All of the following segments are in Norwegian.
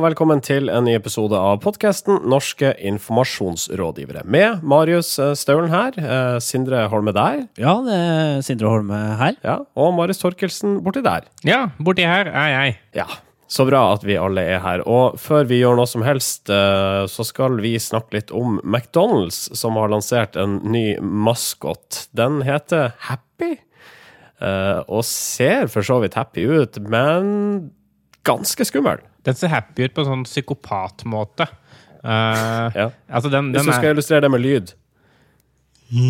Og velkommen til en ny episode av podkasten Norske informasjonsrådgivere. Med Marius eh, Staulen her, eh, Sindre Holme der, Ja, det er Sindre Holme her. ja, og Marius Torkelsen borti der. Ja, borti her er jeg. Ja, så bra at vi alle er her. Og før vi gjør noe som helst, eh, så skal vi snakke litt om McDonald's, som har lansert en ny maskot. Den heter Happy, eh, og ser for så vidt happy ut, men ganske skummel. Den ser happy ut på en sånn psykopatmåte. Uh, Ja. altså den, Hvis du skal er illustrere det med lyd.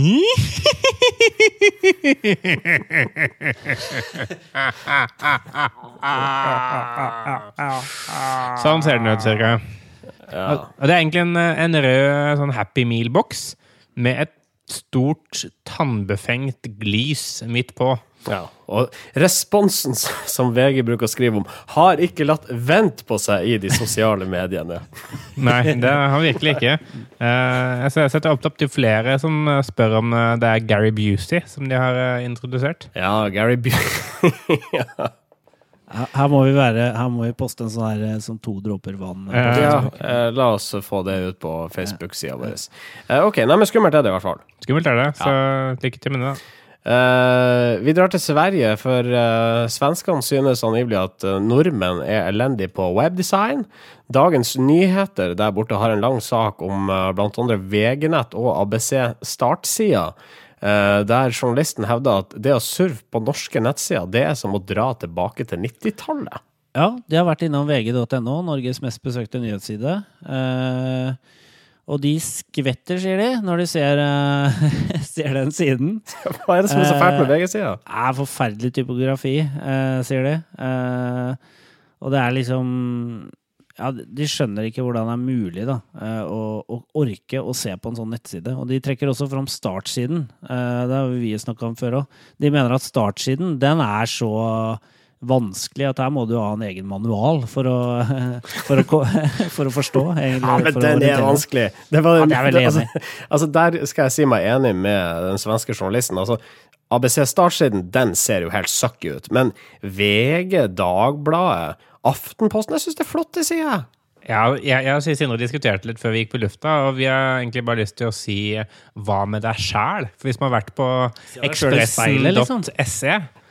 Sånn ser den ut, cirka. Ja. Det er egentlig en, en rød sånn Happy Meal-boks med et stort, tannbefengt glis midt på. Ja, og responsen som VG bruker å skrive om, har ikke latt vente på seg i de sosiale mediene. Nei, det har han virkelig ikke. Eh, jeg setter opp til flere som eh, spør om eh, det er Gary Busey som de har introdusert. Ja, Gary Bu... ja. Her må vi, være, her må vi poste en sånn her som to dråper vann. Ja. ja la oss få det ut på Facebook-sida vår. Ok, nei, men skummelt er det i hvert fall. Skummelt er det, så lykke til med det. da. Eh, vi drar til Sverige, for uh, svenskene synes angivelig at eh, nordmenn er elendige på webdesign. Dagens Nyheter der borte har en lang sak om uh, bl.a. VG-nett og ABC Startsida, eh, der journalisten hevder at det å surfe på norske nettsider, det er som å dra tilbake til 90-tallet. Ja, de har vært innom vg.no, Norges mest besøkte nyhetsside. Eh, og de skvetter, sier de, når de ser, uh, ser den siden. Hva er det som er så fælt med VG-sida? Det er forferdelig typografi, uh, sier de. Uh, og det er liksom ja, De skjønner ikke hvordan det er mulig da, eh, å, å orke å se på en sånn nettside. Og de trekker også fram startsiden. Eh, det har vi snakka om før òg. De mener at startsiden den er så vanskelig at her må du ha en egen manual for å, for å, for å forstå. Egentlig, Ja, men for å den er vanskelig. Det var, Ja, det er veldig altså, enig. altså, der skal jeg si meg enig med den svenske journalisten. Altså, ABC Startsiden, den ser jo helt sucky ut. Men VG, Dagbladet, Aftenposten Jeg syns det er flotte sider. Ja, jeg, jeg og Sindre diskuterte litt før vi gikk på lufta, og vi har egentlig bare lyst til å si hva med deg sjæl? For hvis man har vært på liksom.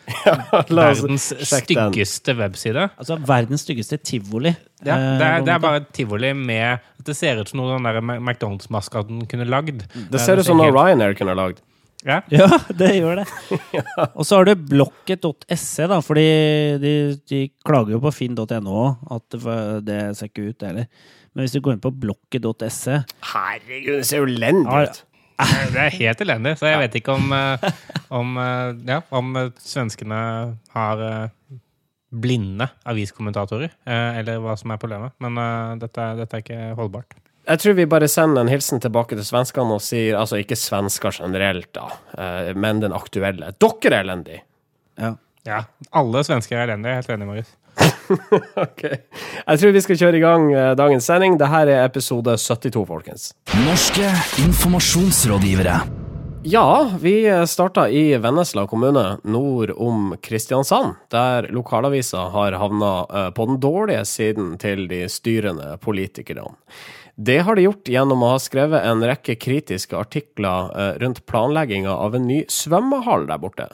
oss verdens den. styggeste webside Altså verdens styggeste tivoli. ja, eh, det, er, det er bare et tivoli med at det ser ut som noe den der Ma- McDonald's-maskaten kunne lagd. Det ser ut som noe Ryanair kunne lagd. Ja. Ja, det gjør det. Og så har du blokket.se, da, fordi de, de klager jo på finn.no at det, det ser ikke ut, det heller. Men hvis du går inn på blokket.se Herregud, det ser jo elendig Ja, ut. Det er helt elendig, så jeg vet ikke om, eh, om, eh, ja, om eh, svenskene har blinde aviskommentatorer, eller hva som er problemet. Men dette, dette er ikke holdbart. Jeg tror vi bare sender en hilsen tilbake til svenskene og sier Altså, ikke svensker generelt, da, men den aktuelle. Dere er elendige! Ja. Ja, alle svensker er elendige. Helt enig, Marius. Ok. Jeg tror vi skal kjøre i gang eh, dagens sending. Dette er episode 72, folkens. Norske informasjonsrådgivere. Ja, vi starta i Vennesla kommune nord om Kristiansand, der lokalavisa har havna eh, på den dårlige siden til de styrende politikerne. Det har de gjort gjennom å ha skrevet en rekke kritiske artikler eh, rundt planlegginga av en ny svømmehall der borte.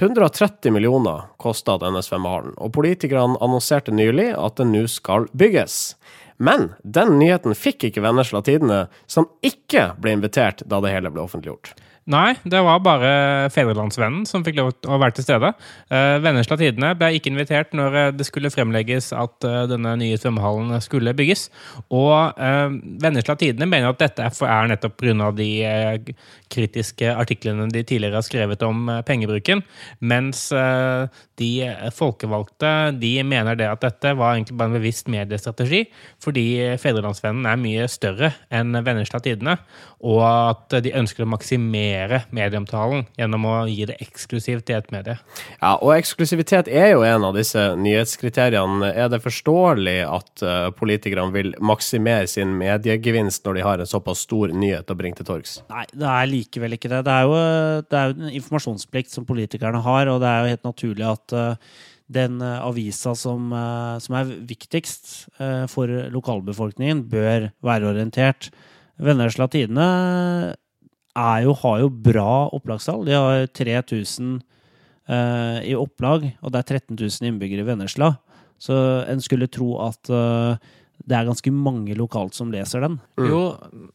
130 millioner kosta denne svømmehallen, og politikerne annonserte nylig at den nå skal bygges. Men den nyheten fikk ikke Vennesla Tidende, som ikke ble invitert da det hele ble offentliggjort. Nei, det var bare Fedrelandsvennen som fikk lov til å være til stede. Eh, Vennesla Tidende ble ikke invitert når eh, det skulle fremlegges at eh, denne nye svømmehallen skulle bygges. Og Vennesla Tidende mener at dette er, nettopp pga. de kritiske artiklene de tidligere har skrevet om pengebruken. Mens de folkevalgte de mener det at dette var egentlig bare en bevisst mediestrategi, fordi Fedrelandsvennen er mye større enn Vennesla Tidende, og at de ønsker å maksimere regulere medieomtalen gjennom å gi det eksklusivt i et medie. Ja, og eksklusivitet er jo en av disse nyhetskriteriene. Er det forståelig at uh, politikerne vil maksimere sin mediegevinst når de har en såpass stor nyhet å bringe til torgs? Nei, det er likevel ikke det. Det er jo, det er jo en informasjonsplikt som politikerne har, og det er jo helt naturlig at uh, den uh, avisa som, som, er viktigst for lokalbefolkningen, bør være orientert. Vennesla Tidende jo, har jo bra opplagstall. De har 3000 uh, i opplag, og det er 13 000 innbyggere i Vennesla. Så en skulle tro at uh, det er ganske mange lokalt som leser den. Mm. Jo,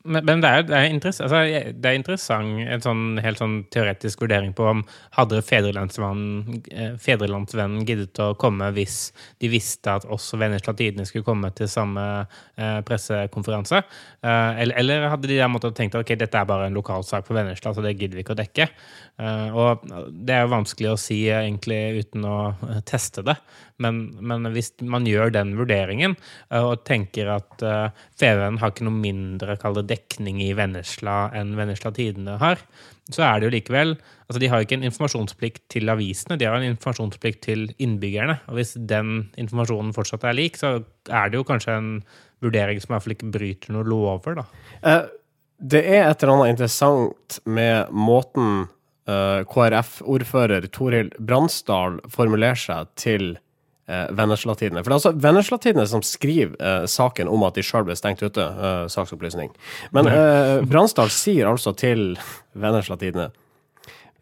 men, men det, er, det, er altså, det, er, interessant en sånn helt sånn teoretisk vurdering på om hadde Fedrelandsvennen, eh, Fedrelandsvennen giddet å komme hvis de visste at også Vennesla Tidende skulle komme til samme eh, pressekonferanse? Eh, eller, eller, hadde de der måttet tenkt at okay, dette er bare en lokalsak for Vennesla, så det gidder vi ikke å dekke? Eh, og det er jo vanskelig å si egentlig uten å eh, teste det. Men, men, hvis man gjør den vurderingen og tenker at uh, FVN har ikke noe mindre dekning i Vennesla enn Vennesla Tidende har, så er det jo likevel altså De har ikke en informasjonsplikt til avisene, de har en informasjonsplikt til innbyggerne. Og hvis den informasjonen fortsatt er lik, så er det jo kanskje en vurdering som i hvert fall ikke bryter noen lover, da. Uh, det er et eller annet interessant med måten KrF-ordfører Torhild Bransdal formulerer seg til eh, Venneslatidene. For det er altså Venneslatidene som skriver eh, saken om at de sjøl ble stengt ute. Eh, saksopplysning. Men eh, Bransdal sier altså til Venneslatidene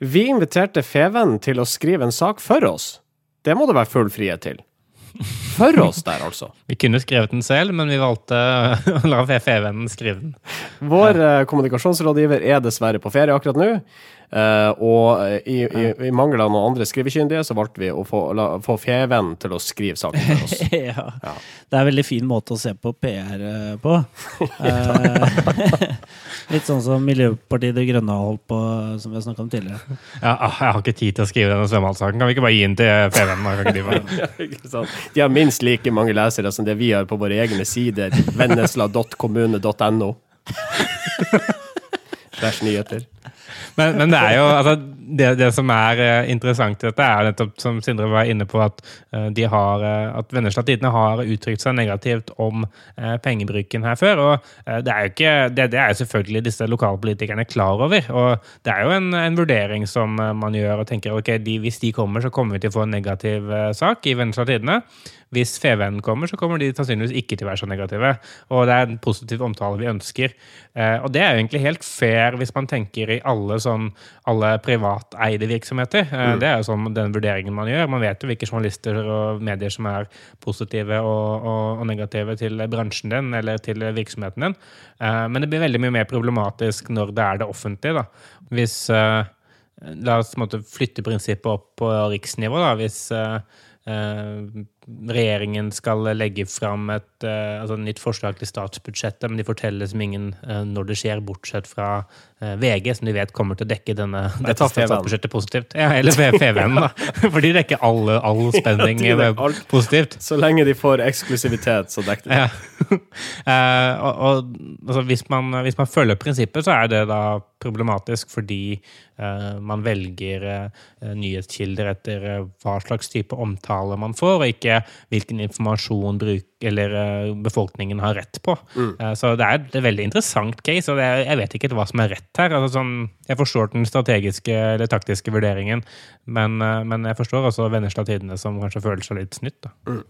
Vi inviterte Feven til å skrive en sak for oss. Det må det være full frihet til. For oss der, altså. Vi kunne skrevet den selv, men vi valgte å la Fevennen skrive den. Vår eh, kommunikasjonsrådgiver er dessverre på ferie akkurat nå. Uh, og i, i, i mangel av noen andre skrivekyndige, så valgte vi å få, la, få Feven til å skrive saken for oss. ja. ja. Det er en veldig fin måte å se på PR eh, på. uh, litt sånn som Miljøpartiet De Grønne har holdt på, som vi har snakka om tidligere. Ja, ah, jeg har ikke tid til å skrive denne svømmehalssaken. Kan vi ikke bare gi den til Feven? de, de har minst like mange lesere som det vi har på våre egne sider. Vennesla.kommune.no. Slash nyheter. Men, men, det er jo altså, det, det, som er uh, interessant i dette, er nettopp som Sindre var inne på, at uh, de har, uh, at Vennesla Tidende har uttrykt seg negativt om pengebruken her før. og Det er jo ikke, det, det, er selvfølgelig disse lokalpolitikerne klar over. og Det er jo en, en vurdering som man gjør og tenker ok, de, hvis de kommer, så kommer vi til å få en negativ sak i Vennesla Tidende. Hvis Fevennen kommer, så kommer de sannsynligvis ikke til å være så negative. Og det er en positiv omtale vi ønsker. Eh, og det er jo egentlig helt fair hvis man tenker i alle, sånn, alle privateide virksomheter. Eh, mm. Det er jo sånn den vurderingen man gjør. Man vet jo hvilke journalister og medier som er positive og, og, og negative til bransjen din eller til virksomheten din. Eh, men det blir veldig mye mer problematisk når det er det offentlige. da. Hvis La oss måtte, flytte prinsippet opp på riksnivå. da, Hvis uh, regjeringen skal legge fram et uh, altså nytt forslag til statsbudsjettet, men de forteller som ingen uh, når det skjer, bortsett fra uh, VG, som de vet kommer til å dekke denne, dette statsbudsjettet positivt. Ja, eller FVN, da. For de dekker all, all spenning ja, alt, positivt. Så lenge de får eksklusivitet, så dekker de. Ja. og, og altså, hvis, man, hvis man følger prinsippet, så er det da problematisk fordi man velger nyhetskilder etter hva slags type omtale man får, og ikke hvilken informasjon bruk, eller befolkningen har rett på. Mm. Så det er et veldig interessant case, og er, jeg vet ikke hva som er rett her. Altså, sånn, jeg forstår den strategiske eller taktiske vurderingen, men, men jeg forstår også Vennesla Tidende som kanskje føler seg litt snytt. da. Mm.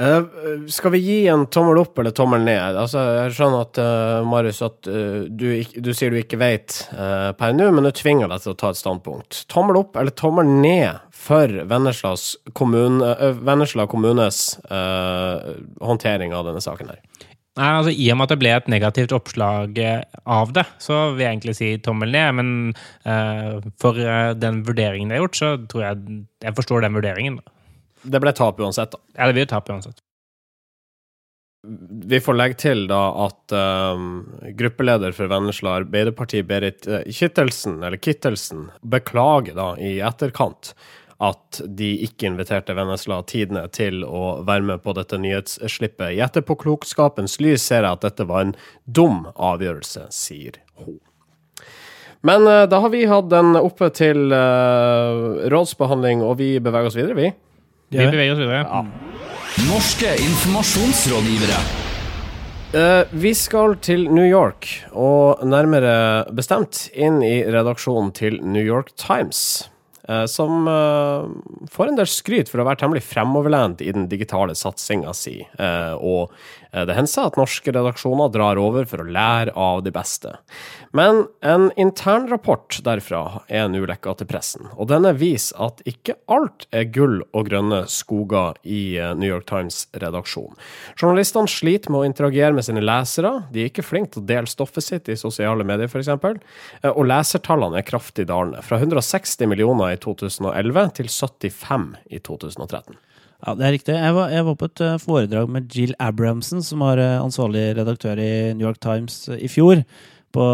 Uh, skal vi gi en tommel opp eller tommel ned? Altså, jeg skjønner at uh, Marius, at uh, du, du, sier du ikke vet per nå, men du tvinger deg til å ta et standpunkt. Tommel opp eller tommel ned for Vennesla kommunes håndtering av denne saken her? Nei, altså I og med at det ble et negativt oppslag av det, så vil jeg egentlig si tommel ned. Men for den vurderingen det har gjort, så tror jeg jeg forstår den vurderingen. da. Det ble tap uansett, da. Ja, det blir tap uansett. Vi får legge til da at um, gruppeleder for Vennesla Arbeiderparti, Berit uh, Kittelsen, eller Kittelsen, beklager da i etterkant at de ikke inviterte Vennesla Tidene til å være med på dette nyhetsslippet. I etterpåklokskapens lys ser jeg at dette var en dum avgjørelse, sier hun. Men eh, da har vi hatt den oppe til uh, rådsbehandling, og vi beveger oss videre, vi. Vi beveger oss videre. Norske informasjonsrådgivere. Uh, vi skal til New York, og nærmere bestemt inn i redaksjonen til New York Times. Eh, som eh, får en del skryt for å være temmelig fremoverlent i den digitale satsinga si. Eh, og det hender at norske redaksjoner drar over for å lære av de beste. Men en internrapport derfra er nå lekka til pressen, og denne viser at ikke alt er gull og grønne skoger i New York Times-redaksjon. Journalistene sliter med å interagere med sine lesere, de er ikke flinke til å dele stoffet sitt i sosiale medier f.eks., og lesertallene er kraftig dalende, fra 160 millioner i 2011 til 75 i 2013. Ja, det er riktig. Jeg var, jeg var på et eh, foredrag med Jill Abramson, som var eh, ansvarlig redaktør i New York Times eh, i fjor, på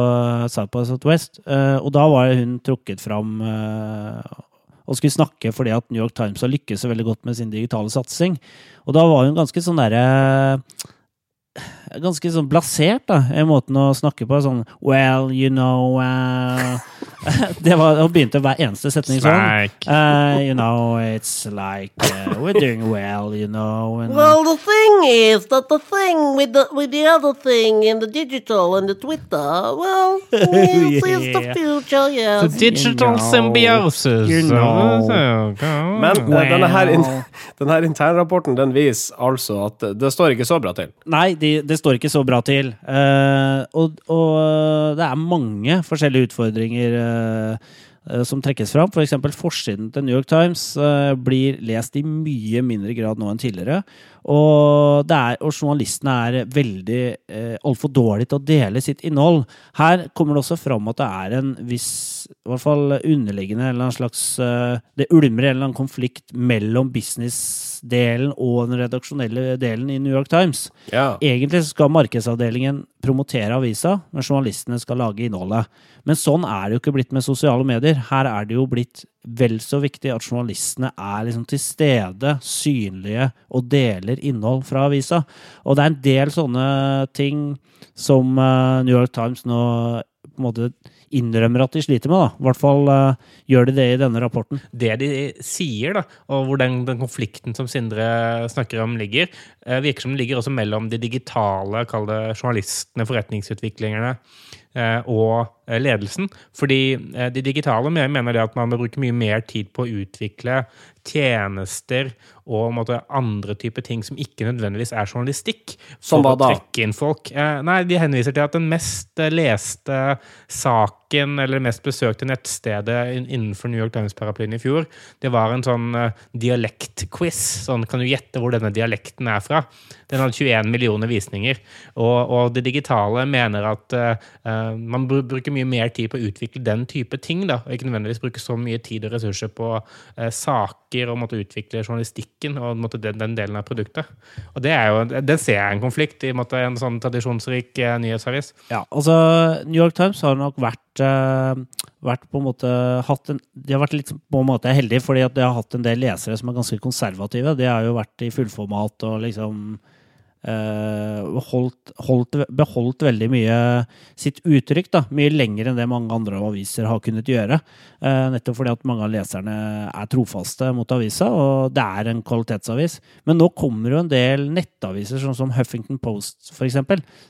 South by Southwest. Og da var hun trukket fram og skulle snakke fordi at New York Times har lykkes så veldig godt med sin digitale satsing. Og da var hun ganske sånn derre Ganske sånn blasert, da, i måten å snakke på. Sånn Well, you know uh, Det var, Hun begynte hver eneste setning sånn. Uh, you know, it's like uh, we're doing well, you know. And, Well, the thing is that the thing with the with the other thing in the digital and the Twitter, well, yes, is the future, future, The digital digital know. symbiosis. You know. Men well. denne, her, denne her internrapporten den viser altså at det- det står ikke så bra til. Nei, de, det står ikke så bra til. Uh, og, og det er mange forskjellige utfordringer eh, eh, som trekkes fram. F.eks. For forsiden til New York Times eh, blir lest i mye mindre grad nå enn tidligere. Og, det er, og journalistene er veldig eh, altfor dårlige til å dele sitt innhold. Her kommer det også fram at det er en viss i hvert fall underliggende eller en slags eh, Det ulmer en eller annen konflikt mellom businessdelen og den redaksjonelle delen i New York Times. Ja. Egentlig skal markedsavdelingen promotere avisa, men journalistene skal lage innholdet. Men sånn er det jo ikke blitt med sosiale medier. Her er det jo blitt vel så viktig at journalistene er liksom til stede, synlige og deler innhold fra avisa. Og det er en del sånne ting som eh, New York Times nå på en måte innrømmer at de sliter med. da. I hvert fall uh, gjør de det i denne rapporten. det de sier, da, og hvor den, den konflikten som Sindre snakker om, ligger, uh, virker som den ligger også mellom de digitale, journalistene, forretningsutviklingerne, uh, og ledelsen. Fordi eh, de digitale mener det at man må bruke mye mer tid på å utvikle tjenester og måte, andre typer ting som ikke nødvendigvis er journalistikk. Som hva da? trekke inn folk. Eh, nei, de henviser til at den mest eh, leste saken, eller mest besøkte nettstedet innenfor New York Times-paraplyen i fjor, det var en sånn eh, dialektquiz. Sånn, kan du gjette hvor denne dialekten er fra? Den hadde 21 millioner visninger. Og, og det digitale mener at eh, eh, man bruker mye mer tid på å utvikle den type ting, da, og ikke nødvendigvis bruke så mye tid og ressurser på eh, saker og måtte utvikle journalistikken og måtte den, den delen av produktet. Og det er jo, Den ser jeg en konflikt i en en sånn tradisjonsrik eh, nyhetsavis. Ja, altså New York Times har nok vært, eh, vært på en måte hatt en, De har vært litt på en måte heldige fordi at de har hatt en del lesere som er ganske konservative. De har jo vært i fullformat og liksom holdt, holdt, beholdt veldig mye sitt uttrykk. da, Mye lenger enn det mange andre aviser har kunnet gjøre. Eh, nettopp fordi at mange av leserne er trofaste mot avisa, og det er en kvalitetsavis. Men nå kommer jo en del nettaviser, sånn som Huffington Post f.eks.,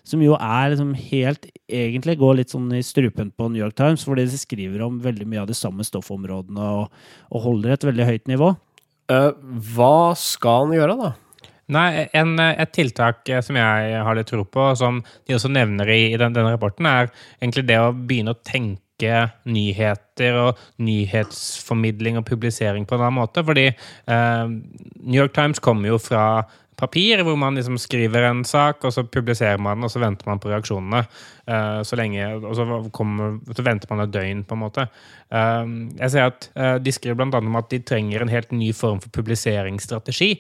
som jo er liksom helt egentlig går litt sånn i strupen på New York Times, fordi de skriver om veldig mye av de samme stoffområdene og, og holder et veldig høyt nivå. Eh, hva skal han gjøre, da? Nei, en, Et tiltak eh, som jeg har litt tro på, som de også nevner i, i den, denne rapporten, er egentlig det å begynne å tenke nyheter og nyhetsformidling og publisering på en annen måte. Fordi eh, New York Times kommer jo fra papir, hvor man liksom skriver en sak, og så publiserer man den, og så venter man på reaksjonene. Eh, så lenge, og så, kommer, så venter man et døgn, på en måte. Eh, jeg ser at eh, De skriver annet om at de trenger en helt ny form for publiseringsstrategi.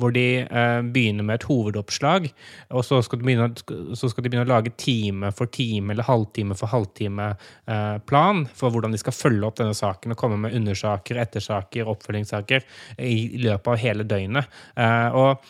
Hvor de eh, begynner med et hovedoppslag, og så skal, de begynne, skal de begynne å lage time for time eller halvtime for halvtime-plan for hvordan de skal følge opp denne saken og komme med undersaker, ettersaker, oppfølgingssaker i løpet av hele døgnet. Og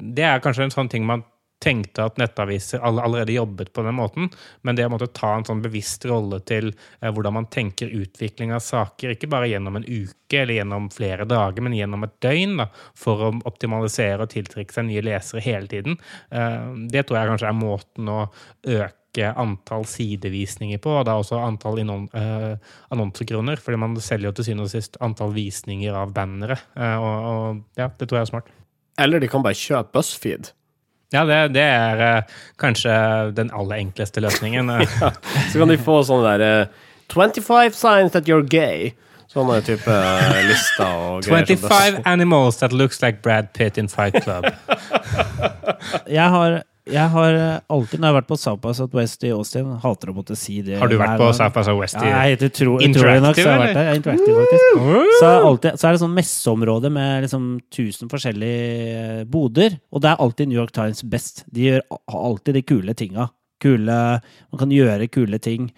det er kanskje en sånn ting man tenkte at nettaviser allerede jobbet på den måten. Men det å måtte ta en sånn bevisst rolle til eh, hvordan man tenker utvikling av saker, ikke bare gjennom en uke eller gjennom flere dager, men gjennom et døgn, da, for å optimalisere og tiltrekke seg nye lesere hele tiden, eh, det tror jeg kanskje er måten å øke antall sidevisninger på, og da også antall innon, eh, annonsekroner, fordi man selger jo til syvende og sist antall visninger av bannere, eh, og, og ja, det tror jeg er smart. Eller de kan bare kjøpe BuzzFeed. Ja, det, det er uh, kanskje den aller enkleste løsningen. ja, Så kan de få sånne der uh, 25 signs that you're gay. Sånne type uh, lister og greier. 25 animals that looks like Brad Pitt in Fight Club. Jeg har, jeg har alltid, når jeg har vært på South by Southwest i Austin Hater å måtte si det. Har du vært på gang. South by Southwest? Ja, i- jeg heter tro, utrolig nok, så jeg har vært der. Ja, Interactive, faktisk. Så alltid, så er det sånn messeområde med liksom 1000 forskjellige eh, boder, og det er alltid New York Times best. De gjør alltid de kule tinga. Kule, man kan gjøre kule ting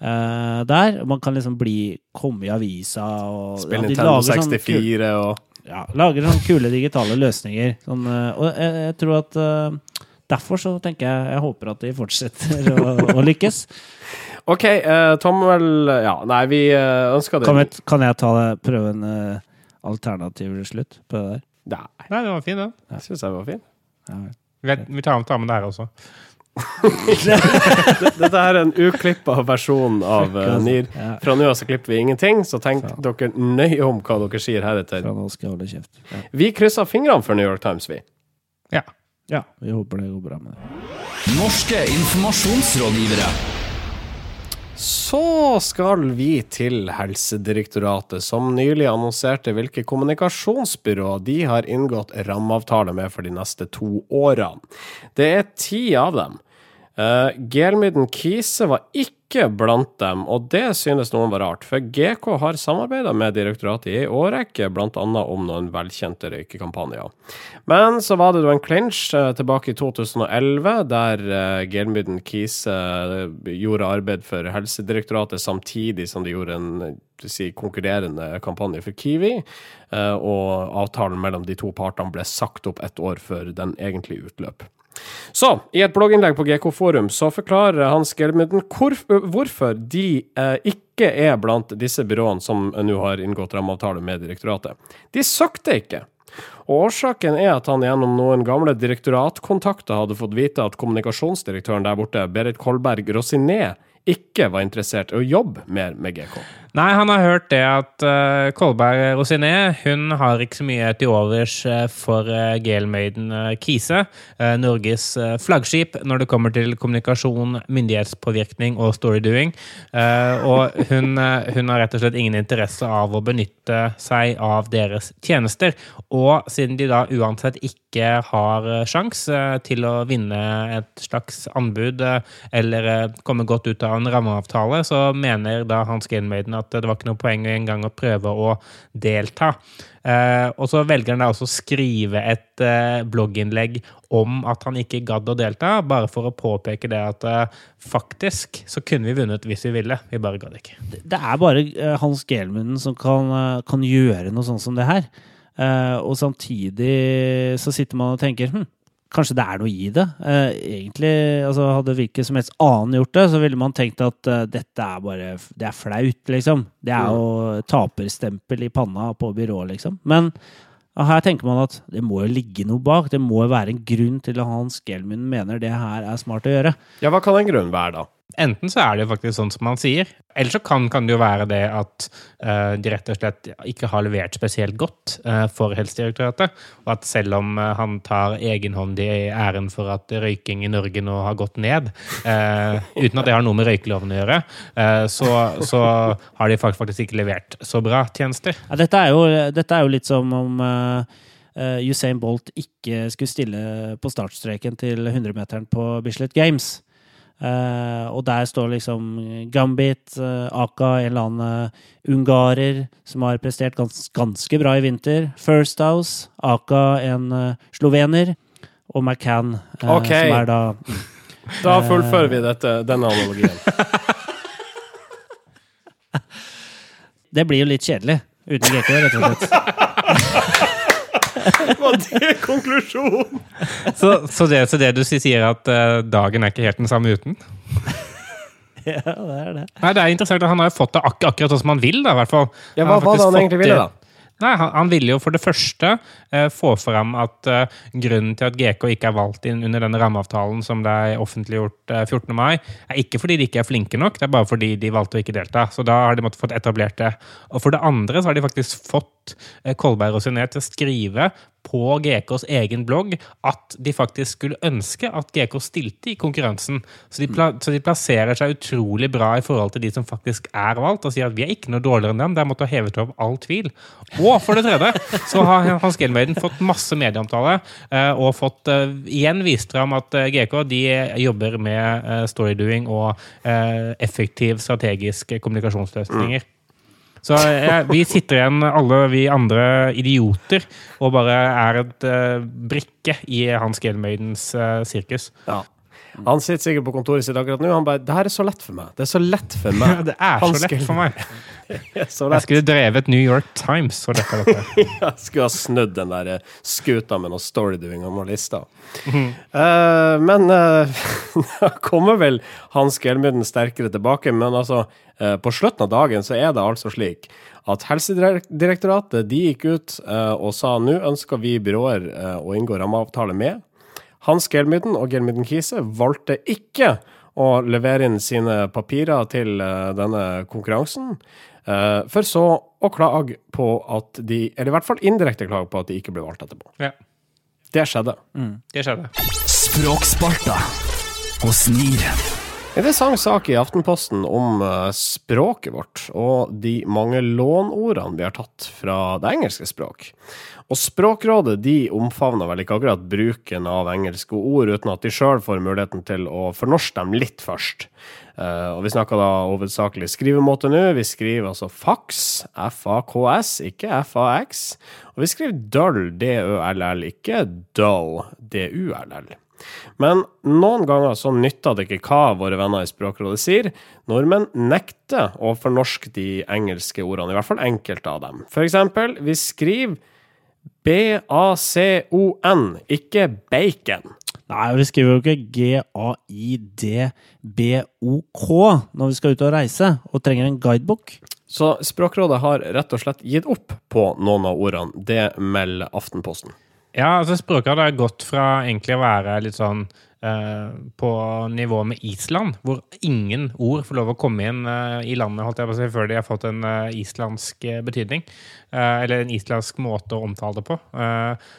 Uh, der. Man kan liksom bli komme i avisa og Spille ja, Nintendo lager sånn kul- 64 og ja, lager sånne kule digitale løsninger. Sånn, eh, og jeg, jeg tror at eh, Derfor så tenker jeg Jeg håper at de fortsetter å, å lykkes. OK, Tom tommel Ja, nei, vi uh, ønsker det Kan, jeg, kan jeg ta det, prøve en uh, alternativ slutt på det der? Nei, Nei, det var fin, den. jeg syns jeg var fin. Ja. Vi, vi tar, tar med det her også. Dette er en uklippa versjon av uh, NIR. Fra nå av så klipper vi ingenting, så tenk dere nøye om hva dere sier heretter. Fra nå skal jeg holde kjeft. Ja. Vi krysser fingrene for New York Times, vi. Ja. Ja, vi håper det går bra med det. Norske informasjonsrådgivere. Så skal vi til Helsedirektoratet, som nylig annonserte hvilke kommunikasjonsbyrå de har inngått rammeavtale med for de neste to årene. Det er ti av dem. Uh, Gelmyden Kise var ikke blant dem, og det synes noen var rart, for GK har samarbeidet med direktoratet i en årrekke, annet om noen velkjente røykekampanjer. Men så var det da en clinch uh, tilbake i 2011, der uh, Gelmyden Kise gjorde arbeid for Helsedirektoratet samtidig som de gjorde en si, konkurrerende kampanje for Kiwi, og avtalen mellom de to partene ble sagt opp ett år før den egentlig utløp. Så, i et blogginnlegg på GK Forum så forklarer Hans Gelmyden hvor, hvorfor de eh, ikke er blant disse byråene som nå har inngått rammeavtale med direktoratet. De søkte ikke. Og Årsaken er at han gjennom noen gamle direktoratkontakter hadde fått vite at kommunikasjonsdirektøren der borte, Berit Kolberg Rosiné, ikke var interessert i å jobbe mer med GK. Nei, han har hørt det at uh, Kolberg Rosiné hun har ikke så mye til overs eh, for uh, Gelmaiden uh, Kise, uh, Norges eh, flaggskip når det kommer til kommunikasjon, myndighetspåvirkning og storydoing. Uh, og hun, eh, hun har rett og slett ingen interesse av å benytte seg av deres tjenester. Og siden de da uansett ikke har sjans eh, til å vinne et slags anbud eh, eller eh, komme godt ut av en rammeavtale, så mener da Hans Gelmaiden at det var ikke noe poeng engang å prøve å delta. Eh, og så velger han da også å skrive et eh, blogginnlegg om at han ikke gadd å delta, bare for å påpeke det at eh, faktisk så kunne vi vunnet hvis vi ville, vi bare gadd ikke. Det- Det er bare eh, Hans Gelmunden som kan, eh, kan gjøre noe sånt som det her. Eh, og samtidig så sitter man og tenker hm, kanskje det er noe i det. Eh, egentlig, altså Hadde hvilken som helst annen gjort det, så ville man tenkt at uh, dette er bare Det er flaut, liksom. Det er jo taperstempel i panna på byrået, liksom. Men ja, her tenker man at det må jo ligge noe bak. Det må jo være en grunn til at Hans Gelmund mener det her er smart å gjøre. Ja, hva kan en grunn være, da? Enten så er det jo faktisk sånn som han sier, eller så kan, kan det jo være det at uh, de rett og slett ikke har levert spesielt godt uh, for Helsedirektoratet. Og at selv om uh, han tar egenhåndig æren for at røyking i Norge nå har gått ned, uten at det har noe med røykeloven å gjøre, så, så har de fakt- faktisk ikke levert så bra tjenester. Ja, dette, er jo, dette er jo litt som om Usain Bolt ikke skulle stille på startstreken til 100-meteren på Bislett Games. Eh, og der står liksom Gambit, uh, Aka, en eller annen eh, ungarer som har prestert gans ganske bra i vinter. First House, Aka, en uh, slovener. Og McCann, eh, Ok. som er da Da fullfører vi dette, denne analogien. Det blir jo litt kjedelig uten GK, rett og slett. Var det konklusjonen? Så, så, det, så det du sier, at uh, dagen er ikke helt den samme uten? Ja, det er det. Nei, det er interessant. at Han har jo fått det ak akkurat sånn som han vil. da, i hvert fall. Ja, hva var det han egentlig ville, da? Nei, han, han ville jo for det første eh, få fram at eh, grunnen til at GK ikke er valgt inn under denne rammeavtalen som ble offentliggjort eh, 14. mai, er ikke fordi de ikke er flinke nok, det er bare fordi de valgte å ikke delta. Så da har de måttet fått etablert det. Og for det andre så har de faktisk fått eh, Kolberg og Synet til å skrive på GKs egen blogg at de faktisk skulle ønske at GK stilte i konkurransen. Så de, pla så de plasserer seg utrolig bra i forhold til de som faktisk er valgt, og sier at vi er ikke noe dårligere enn dem. Det er måttet hevet over all tvil. Og for det tredje så har Hans Gelmøyden fått masse medieomtale eh, og fått eh, igjen vist fram at GK de jobber med storydoing og effektiv strategisk kommunikasjonsløsninger. Så eh, vi sitter igjen, alle vi andre idioter, og bare er et eh, brikke i Hans Gelmøydens eh, sirkus. Ja. Han sitter sikkert på kontoret sitt akkurat nå. Han bare 'Det her er så lett for meg'. Det er så lett for meg. Det er så lett for meg. Så Jeg skulle drevet New York Times for dette. dette. Jeg skulle ha snudd den der eh, skuta med noe storydoing og noen lister. Mhm. Eh, men uh, da kommer vel Hans Gelmyden sterkere tilbake. Men altså, uh, på slutten av dagen så er det altså slik at Helsedirektoratet de gikk ut eh, og sa nå ønsker vi byråer eh, å inngå rammeavtale med. Hans Gelmyden og Gelmyden Kise valgte ikke å levere inn sine papirer til eh, denne konkurransen. eh, for så å klage på at de, eller i hvert fall indirekte klage på at de ikke ble valgt etterpå. Ja, Det skjedde. det skjedde. Språksparta hos NIR. Interessant sak i Aftenposten om eh, språket vårt, og de mange lånordene vi har tatt fra det engelske språk. Og Språkrådet de omfavner vel ikke akkurat bruken av engelske ord, uten at de sjøl får muligheten til å fornorske dem litt først. Eh, og Vi snakker da hovedsakelig skrivemåte nå. Vi skriver altså fax, F-A-K-S, ikke F-A-X. Og vi skriver dull, D-Ø-L-L, ikke dull, D-U-L-L. Men noen ganger så nytter det ikke hva våre venner i Språkrådet sier. Nordmenn nekter å fornorske de engelske ordene, i hvert fall enkelte av dem. For eksempel, vi skriver B-A-C-O-N, ikke bacon. Nei, vi skriver jo ikke G-A-I-D-B-O-K når vi skal ut og reise og trenger en guidebok. Så Språkrådet har rett og slett gitt opp på noen av ordene. Det melder Aftenposten. Ja, altså Språket har gått fra egentlig å være litt sånn eh, på nivå med Island, hvor ingen ord får lov å komme inn eh, i landet holdt jeg på å si, før de har fått en eh, islandsk eh, betydning. Eh, eller en islandsk måte å omtale det på. eh,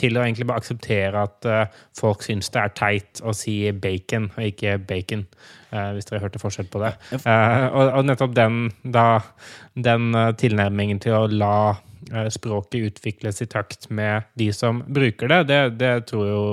til å egentlig bare akseptere at folk syns det er teit å si bacon og ikke bacon. hvis dere hørte forskjell på det. Og, og nettopp den, da, den tilnærmingen til å la språket utvikles i takt med de som bruker det, det, det tror jo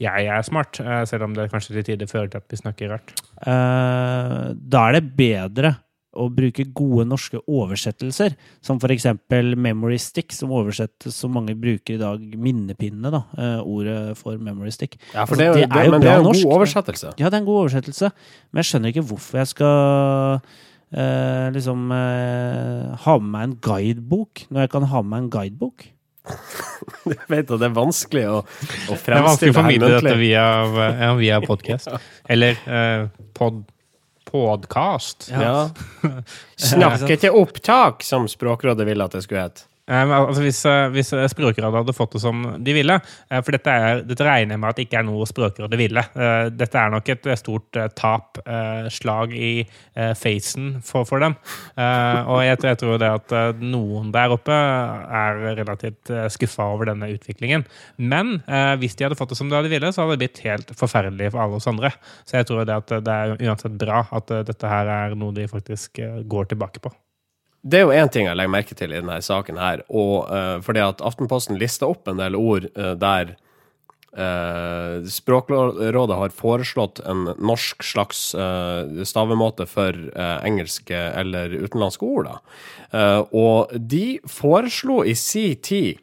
jeg er smart, eh, selv om det kanskje til tider fører til at vi snakker rart. Eh, da er det bedre å bruke gode norske oversettelser, som eksempel memory stick, som oversettes som mange bruker i dag, minnepinne, da, eh, ordet for memory stick. Ja, for Altså, det er jo, det er det, jo men det er jo en norsk, god oversettelse. Ja, det er en god oversettelse, men jeg skjønner ikke hvorfor jeg skal eh, liksom eh, ha med meg en guidebok, når jeg kan ha med meg en guidebok. Jeg vet at det er vanskelig å, å Det er vanskelig fremstille å formidle dette via, ja, via podcast. Eller eh, pod, podcast. Ja. Snakke til opptak, som Språkrådet ville at det skulle hete. Eh, altså hvis, eh, hvis eh, Språkrådet hadde fått det som de ville For dette, er, dette regner jeg med at det ikke er noe Språkrådet ville. Dette er nok et stort tap, slag i facen for, for dem. Og jeg, jeg tror det at noen der oppe er relativt skuffa over denne utviklingen. Men hvis de hadde fått det som de hadde ville, så hadde det blitt helt forferdelig for alle oss andre. Så jeg tror det at det er uansett bra at dette her er noe de faktisk går tilbake på. Det er jo én ting jeg legger merke til i denne saken her, og uh, fordi at Aftenposten lista opp en del ord uh, der uh, Språkrådet har foreslått en norsk slags stavemåte for engelske eller utenlandske ord. Og de foreslo i si tid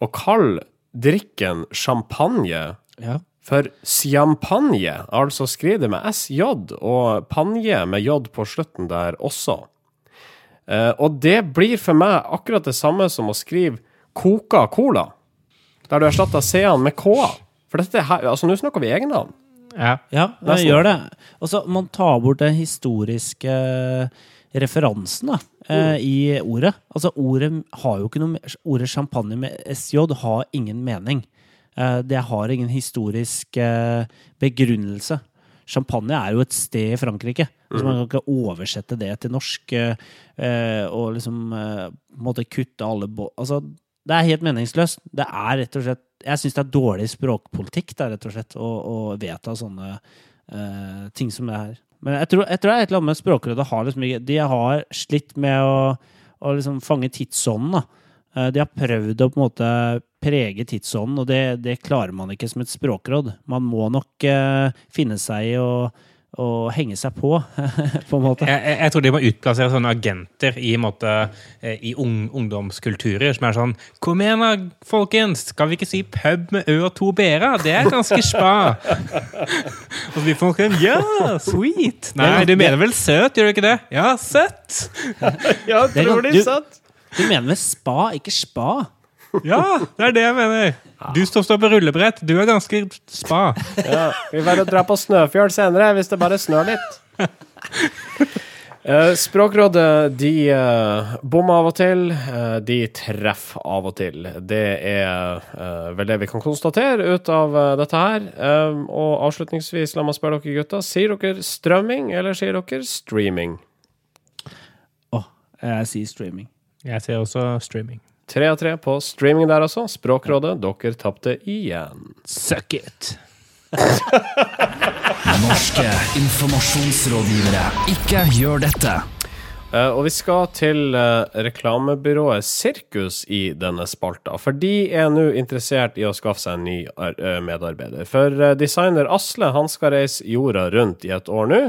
å kalle drikken champagne Ja. for champagne, altså skriv det med SJ, og panje med J på slutten der også. Eh, og det blir for meg akkurat det samme som å skrive Coca-Cola. der du erstatter C-ene med K-er. For dette her, altså nå snakker vi egennavn. Ja. Ja, Det jeg gjør det. Og så man tar bort den historiske referansen da, eh, i ordet. Altså, ordet har jo ikke noe Ordet champagne med SJ har ingen mening. Eh, det har ingen historisk eh, begrunnelse. Champagne er jo et sted i Frankrike. Altså, man kan ikke oversette det til norsk eh, eh, og liksom eh, på en måte kutte alle bå... Altså, det er helt meningsløst. Det er rett og slett Jeg syns det er dårlig språkpolitikk, da, rett og slett, å, å vedta sånne eh, ting som det her. Men jeg tror, jeg tror det er et eller annet med Språkrådet har liksom De har slitt med å, å liksom fange tidsånden, da. De har prøvd å på en måte prege tidsånden, og det, det klarer man ikke som et språkråd. Man må nok eh, finne seg i å, å henge seg på, på en måte. Jeg, jeg, jeg tror de må utplassere sånne agenter i, en måte, eh, i ung, ungdomskulturer som er sånn Kom igjen, da, folkens! Skal vi ikke si pub med ø og to b-er? Det er ganske spa! og så blir folk sånn ja, sweet! Nei, du mener vel søt, gjør du ikke det? Ja, søtt! Ja, Det er tror de Du- Du mener vel spa, ikke spa? Ja, det er det jeg mener. Du står står på rullebrett. Du er ganske spa. Ja, vi bare drar på Snøfjøl senere, hvis det bare snør litt. Eh, Språkrådet de uh, bommer av og til, eh, de treffer av og til. Det er eh, vel det vi kan konstatere ut av eh, dette her. Eh, og avslutningsvis, la meg spørre dere gutter, sier dere strømming, eller sier dere streaming? Å, jeg sier streaming. Jeg sier også streaming. Tre av tre på streaming der, altså. Språkrådet, dere tapte igjen. Suck it. Norske informasjonsrådgivere. Ikke gjør dette. Eh, og vi skal til uh, reklamebyrået Sirkus i denne spalta. For de er nå interessert i å skaffe seg en ny eh, medarbeider. For designer Asle han skal reise jorda rundt i et år nå,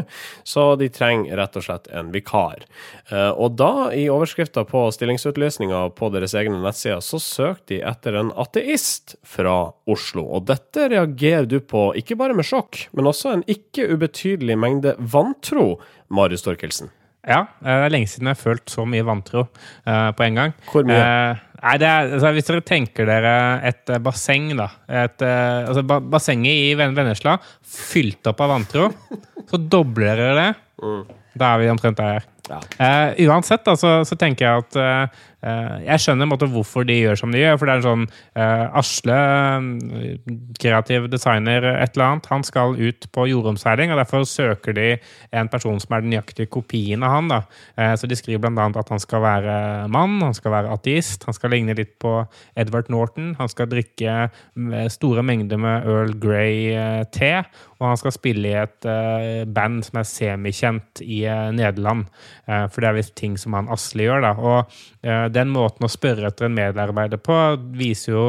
så de trenger rett og slett en vikar. Og da, i overskrifta på stillingsutlysninga på deres egne nettsider, så søkte de etter en ateist fra Oslo. Og dette reagerer du på ikke bare med sjokk, men også en ikke ubetydelig mengde vantro, Marius Torkelsen. Ja, eh, det er lenge siden jeg har følt så mye vantro uh, på en gang. Hvor mye? Uh, nei, det er, altså, hvis dere tenker dere et basseng, da. Et, uh, altså, ba bassenget i Vennesla fylt opp av vantro. Så dobler dere det. Da er vi omtrent der. Eh, uansett, da, så, så tenker jeg at Jeg skjønner en måte, hvorfor de gjør som de gjør. For det er en sånn uh, Asle, eh, kreativ designer, et eller annet, han skal ut på jordomseiling. Og derfor søker de en person som er den nøyaktige kopien av han. da. Uh, så de skriver annet at han skal være mann, han skal være ateist, han skal ligne litt på Edward Norton, han skal drikke store mengder med Earl Grey-te. Og han skal spille i et uh, band som er semikjent i eh, Nederland. Eh, for det er visst ting som han Asle gjør. da. Og eh, den måten å spørre etter en medarbeider på viser jo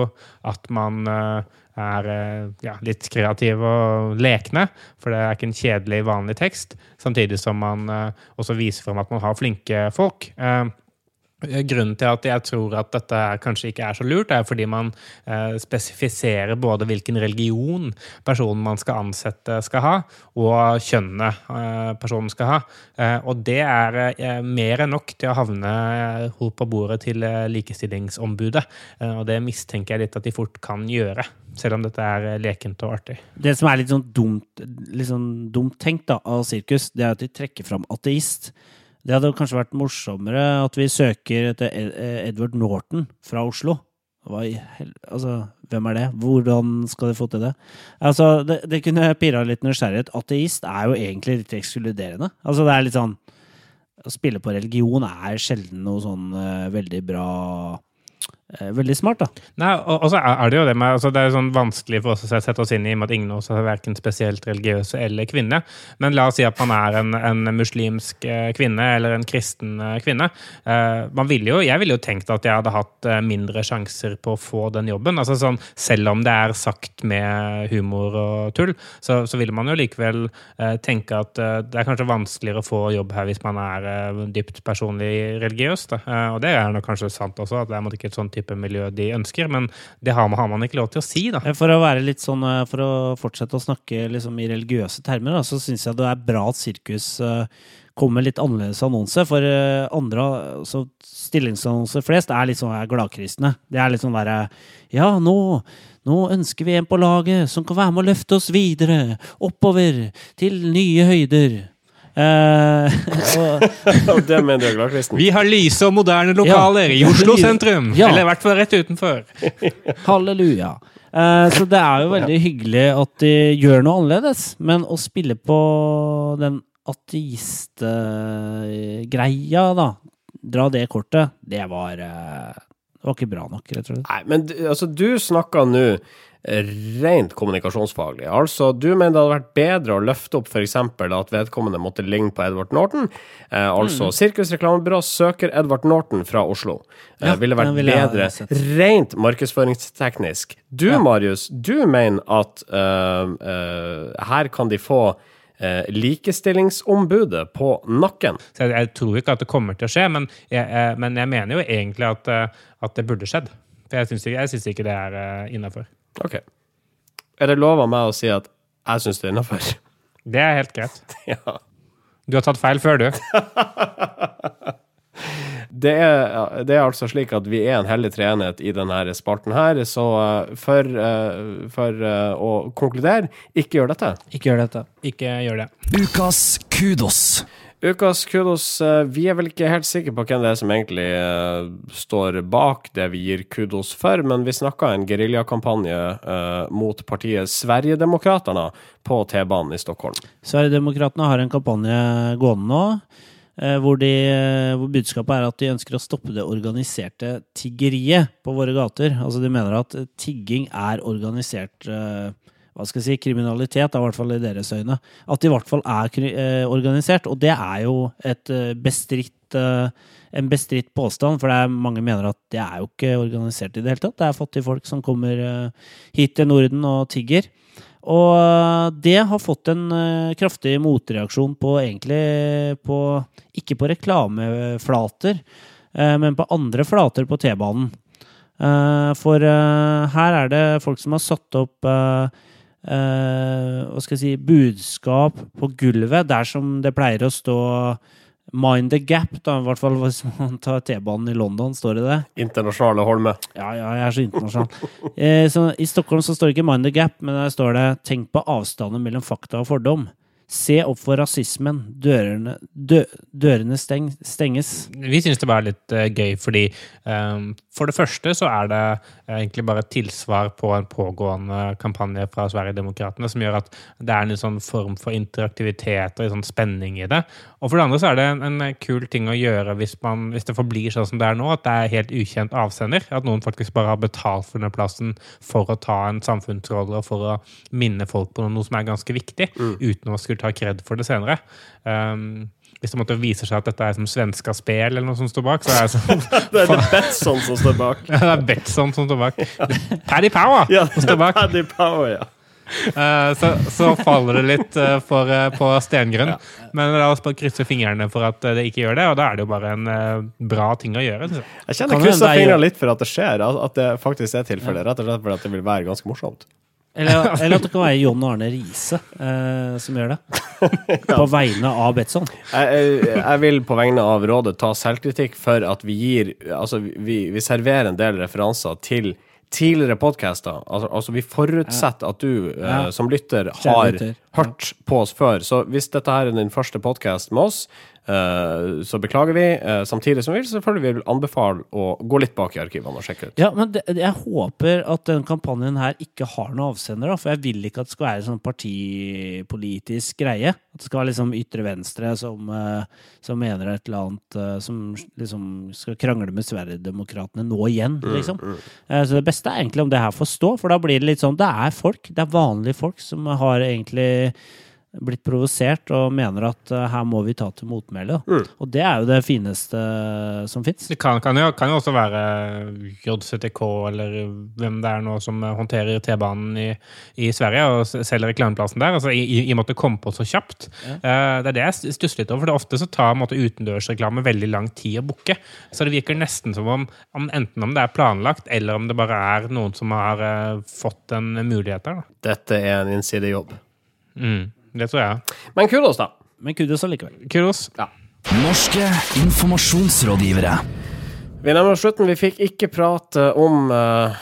at man eh, er eh, ja, litt kreativ og lekne. For det er ikke en kjedelig, vanlig tekst. Samtidig som man eh, også viser frem at man har flinke folk. Grunnen til at jeg tror at dette kanskje ikke er så lurt, er fordi man eh, spesifiserer både hvilken religion personen man skal ansette skal ha, og kjønnet eh, personen skal ha. Eh, og det er mer enn nok til å havne på bordet til likestillingsombudet. Og det mistenker jeg litt at de fort kan gjøre, selv om dette er lekent og artig. Det som er litt sånn dumt, litt sånn dumt tenkt da, av sirkus, det er at de trekker fram ateist. Det hadde kanskje vært morsommere at vi søker etter eh, Edward Norton fra Oslo. Altså, hvem er det? Hvordan skal de få til det? Altså, det, det kunne pirra litt nysgjerrighet. Ateist er jo egentlig litt ekskluderende. Altså, det er litt sånn Å spille på religion er sjelden noe sånn uh, veldig bra Veldig smart, da. Nei, og, så er det jo det med altså Det er sånn vanskelig for oss å sette oss inn i, i og med at ingen av oss er verken spesielt religiøse eller kvinne. Men la oss si at man er en, en muslimsk eh, kvinne eller en kristen eh, kvinne. Eh, man ville jo, jeg ville jo tenkt at jeg hadde hatt eh, mindre sjanser på å få den jobben. altså sånn, Selv om det er sagt med humor og tull, så, så ville man jo likevel eh, tenke at eh, det er kanskje vanskeligere å få jobb her hvis man er eh, dypt personlig religiøs. Da. Eh, og det er nok kanskje sant også, at det er ikke et sånt type type miljø de ønsker, men det har man, har man ikke lov til å si, da. For å sånn, eh, for å fortsette å snakke liksom i religiøse termer, da, så syns jeg det er bra at sirkus eh, kommer litt annerledes annonse. For eh, andre så stillingsannonser flest er litt sånn gladkristne. Det er litt sånn derre Ja, nå, nå ønsker vi en på laget som kan være med å løfte oss videre, oppover, til nye høyder. Eh, og, Og det mener du er? Vi har lyse og moderne lokaler i Oslo sentrum! Ja. Eller i hvert fall rett utenfor. Halleluja. Uh, så det er jo veldig hyggelig at de gjør noe annerledes. Men å spille på den ateistgreia, da, dra det kortet, det var eh, Det var ikke bra nok, rett og slett. Nei, men altså, du snakker nå rent kommunikasjonsfaglig. Altså, du mener det hadde vært bedre å løfte opp f.eks. at vedkommende måtte ligne på Edvard Norton. Eh, altså, Mm. Sirkusreklamebyrå søker Edvard Norton fra Oslo. Eh, Ja, ville vært ville bedre rent markedsføringsteknisk. Du, Ja. Marius, du mener at uh, uh, her kan de få eh, likestillingsombudet på nakken. Så jeg, jeg tror ikke at det kommer til å skje, men jeg, jeg, men jeg mener jo egentlig at, eh, at det burde skjedd. For jeg syns ikke det er uh, innafor. Ok. Er det lov av meg å si at jeg syns det er innafor? Det er helt greit. ja. Du har tatt feil før, du. Det er, det er altså slik at vi er en hellig treenhet i denne spalten her, så eh, for, eh, for eh, å konkludere, ikke gjør dette. Ikke gjør dette. Ikke gjør det. Ukas kudos. Ukas kudos, vi er vel ikke helt sikre på hvem det er som egentlig står bak det vi gir kudos for, men vi snakka en geriljakampanje mot partiet Sverigedemokraterna på T-banen i Stockholm. Sverigedemokraterna har en kampanje gående nå. Eh, Hvor, de, eh, hvor budskapet er at de ønsker å stoppe det organiserte tiggeriet på våre gater. Altså De mener at tigging er organisert eh, hva skal jeg si, kriminalitet, i hvert fall i deres øyne. At det i hvert fall er eh, organisert. Og det er jo et bestritt eh, en bestridt påstand, for det er, mange mener at det er jo ikke organisert i det hele tatt. Det er fattige folk som kommer eh, hit til Norden og tigger. Og eh, det har fått en eh, kraftig motreaksjon på egentlig på Ikke på reklameflater, eh, men på andre flater på T-banen. For her er det folk som har satt opp hva skal jeg si, budskap på gulvet, der som det pleier å stå Mind the gap, da, i hvert fall hvis man tar T-banen i London, står det det? Internasjonale Holme. Ja, ja, jeg er så internasjonal. Eh, så I Stockholm så står det ikke 'mind the gap', men der står det 'tenk på avstanden mellom fakta og fordom'. Se opp for rasismen. Dørene, dø, dørene steng, stenges. Vi syns det var litt uh, gøy, fordi um, for det første så er det uh, egentlig bare et tilsvar på en pågående kampanje fra Sverigedemokraterna som gjør at det er en sånn form for interaktivitet og en sånn spenning i det. Og for det andre så er det en, en kul ting å gjøre hvis, man, hvis det forblir sånn som det er nå, at det er helt ukjent avsender. At noen faktisk bare har betalt for denne plassen for å ta en samfunnsrolle og for å minne folk på noe som er ganske viktig, uten å skulle ta kred for det senere. Um, hvis det måtte vise seg at dette er som Svenska Spel eller noe som står bak, så er det sånn Det er det Betson som står bak. Ja, det er Betson som står bak. Paddy Power Ja, som står bak. Paddy Power, ja. Eh, så, så faller det litt eh, for, eh, på stengrunn. Men la oss bare krysse fingrene for at det ikke gjør det, og da er det jo bare en bra ting å gjøre. jeg. Jeg kjenner jeg krysser er- fingrene litt for at det skjer, at at det faktisk er tilfellet. Rett og slett fordi det vil være ganske morsomt. Eller, eller at det kan være John Arne Riise eh, som gjør det. På vegne av Betson. Jeg, jeg, jeg vil på vegne av rådet ta selvkritikk for at vi gir Altså, vi, vi serverer en del referanser til tidligere podcaster. Altså, altså vi forutsetter at du eh, som lytter har hørt på oss før. Så hvis dette her er din første podkast med oss, så beklager vi. Eh, samtidig som vi selvfølgelig vil anbefale å gå litt bak i arkivene og sjekke ut. Ja, men det, jeg håper at den kampanjen her ikke har noen avsender, da, for jeg vil ikke at det skal være en sånn partipolitisk greie. At det skal være liksom ytre venstre som, eh, som mener et eller annet eh, Som liksom skal krangle med Sverigedemokraterna nå igjen, liksom. Eh, Så det beste er egentlig om det her får stå, for da blir det litt sånn Det er folk, det er vanlige folk som har egentlig blitt provosert og mener at uh, her må vi ta til motmæle. Mm. Og det er jo det fineste som fins. Det kan, kan, jo, kan jo også være JCTK eller hvem det er nå som håndterer T-banen i, i Sverige og selger reklameplassen der. Altså, I i, i og med at det kom på så kjapt. Eh, det er det jeg stusser litt over. For det ofte så tar måte, utendørsreklame veldig lang tid å booke. Så det virker nesten som om, om enten om det er planlagt, eller om det bare er noen som har uh, fått en mulighet der. Da. Dette er en innsidejobb. Mm, det tror jeg. Men kudos, da. Men kudos allikevel. Kudos. Ja. Norske informasjonsrådgivere. Vi nærmer oss slutten. Vi fikk ikke prate om, uh,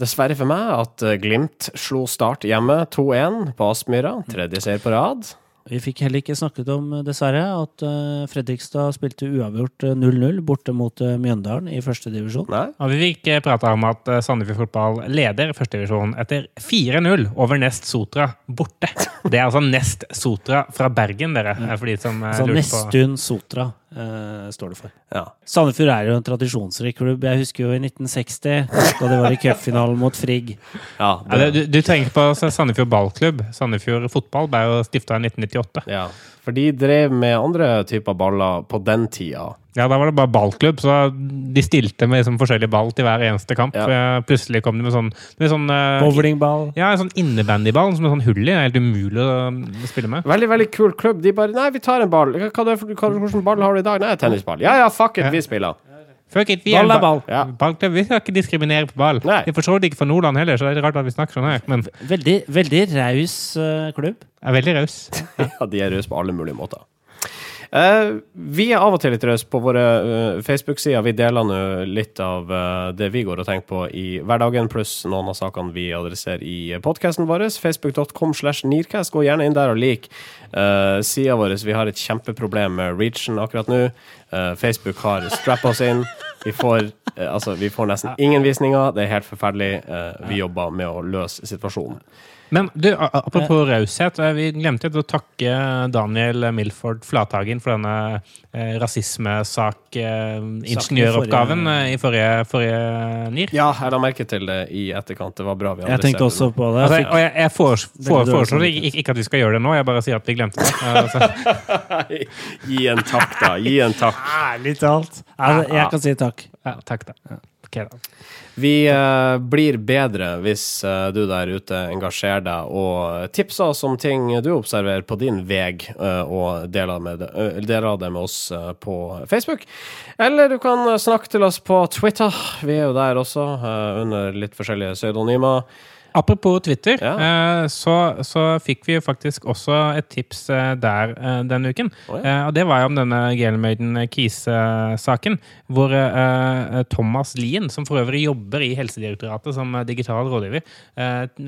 dessverre for meg, at eh, Glimt slo Start hjemme 2-1 på Aspmyra. Tredje seier på rad. Vi fikk heller ikke snakket om, dessverre, at eh, Fredrikstad spilte uavgjort eh, 0-0 borte mot eh, Mjøndalen i første divisjon. Og vi fikk prata om at eh, Sandefjord Fotball leder førstedivisjonen etter 4-0 over Nest Sotra borte. Det er altså Nest Sotra fra Bergen, dere. Ja. For de som eh, Så på Nestun Sotra eh, står det for. Ja. Sandefjord er jo en tradisjonsrik klubb. Jeg husker jo i 1960, da de var i cupfinalen mot Frigg. ja, Ja, det, du, du tenker på Sandefjord Ballklubb. Sandefjord Fotball ble jo stifta i 1998. ja. For de drev med andre typer baller på den tida. Ja, Da var det bare ballklubb, så de stilte med liksom forskjellig ball til hver eneste kamp. Ja. Plutselig kom de med sånn, med sånn eh, Bowlingball. Ja, en sånn innebandyball som er sånn hull i. Det er helt umulig å spille med. Veldig veldig kul klubb. De bare Nei, vi tar en ball. Hva, hva, hva, hvilken ball har du i dag? Nei, tennisball. Ja ja, fuck it, vi spiller. Fuck it, vi Ball er ball. Ja. Ballklubb. Vi skal ikke diskriminere på ball. Nei. Vi forstår det ikke fra Nordland heller, så det er rart at vi snakker sånn her. Men Veldig, veldig raus eh, klubb. er veldig raus. Ja, de er rause på alle mulige måter. Eh, vi er av og til litt rause på våre eh, Facebook-sider. Vi deler nå litt av eh, det vi går og tenker på i hverdagen, pluss noen av sakene vi adresserer i podkasten vår. Facebook.com slash Nearcast. Gå gjerne inn der og lik uh, sida vår. Vi har et kjempeproblem med reachen akkurat nå. Facebook har strappa oss inn. Vi får, altså, vi får nesten ingen visninger. Det er helt forferdelig. Vi jobber med å løse situasjonen. Men du, apropos raushet. eh, Vi glemte å takke Daniel Milford Flathagen for denne eh, rasismesak-ingeniøroppgaven eh, i forrige, forrige NIR. Ja, jeg la merke til det i etterkant. Det var bra vi Jeg tenkte også på det. Altså, og jeg, jeg foreslår ikke, ikke at vi skal gjøre det nå, jeg bare sier at vi glemte det. Altså, Gi en takk, da. Gi en takk. Ærlig talt. Altså, jeg kan si takk. ja, takk, da. Ok. Vi eh, blir bedre hvis eh, du der ute engasjerer deg og tipser oss om ting du observerer på din veg, eh, og deler, med det, eh, deler det med oss eh, på Facebook. Eller du kan snakke til oss på Twitter. Vi er jo der også, eh, under litt forskjellige pseudonymer. Apropos Twitter, Ja. eh, så, så fikk vi faktisk også et tips eh, der eh, denne uken. Oh, ja. og det var jo om denne Gelmaiden Kise-saken, hvor Thomas Lien, som for øvrig jobber i Helsedirektoratet som digital rådgiver,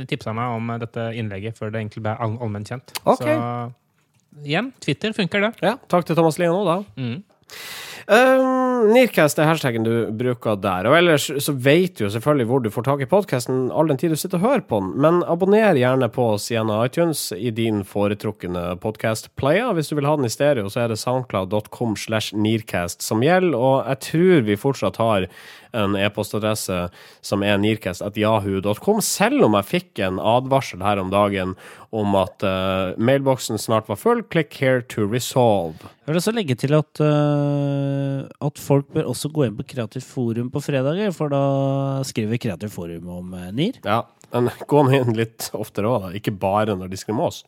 tipsa meg om dette innlegget før det egentlig ble all allment kjent. Okay. Så igjen, Twitter funker det. Ja, takk til Thomas Lien òg, da. Mm. Um, Nearcast er hashtaggen du bruker der. Og ellers så vet du jo selvfølgelig hvor du får tak i podkasten all den tid du sitter og hører på den. Men abonner gjerne på oss gjennom iTunes i din foretrukne podkast-player. Hvis du vil ha den i stereo, så er det soundcloud.com slash nearcast som gjelder. Og jeg tror vi fortsatt har en e-postadresse som er nearcast.yahoo.com, selv om jeg fikk en advarsel her om dagen om at uh, mailboksen snart var full. Click here to resolve. Jeg vil også legge til at, uh, at folk bør også gå inn på Kreativt forum på fredager, for da skriver Kreativt forum om øh, NIR. Ja, men gå nå inn litt oftere òg, da. Ikke bare når de skriver med oss.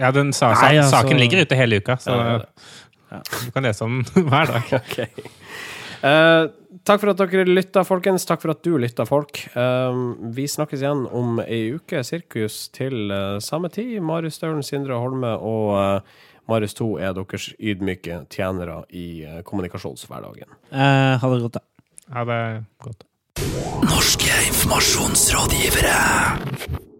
Ja, den sa, Nei, altså- Saken ligger ute hele uka, så Ja, er du kan lese om den hver dag. Ok. Uh, takk for at dere lytta, folkens. Takk for at du lytta, folk. Uh, vi snakkes igjen om ei uke. Sirkus til uh, samme tid. Marius Staulen, Sindre Holme og eh, Marius 2 er deres ydmyke tjenere i eh, kommunikasjonshverdagen. Eh, ha det godt, da. Ha det godt. Norske informasjonsrådgivere.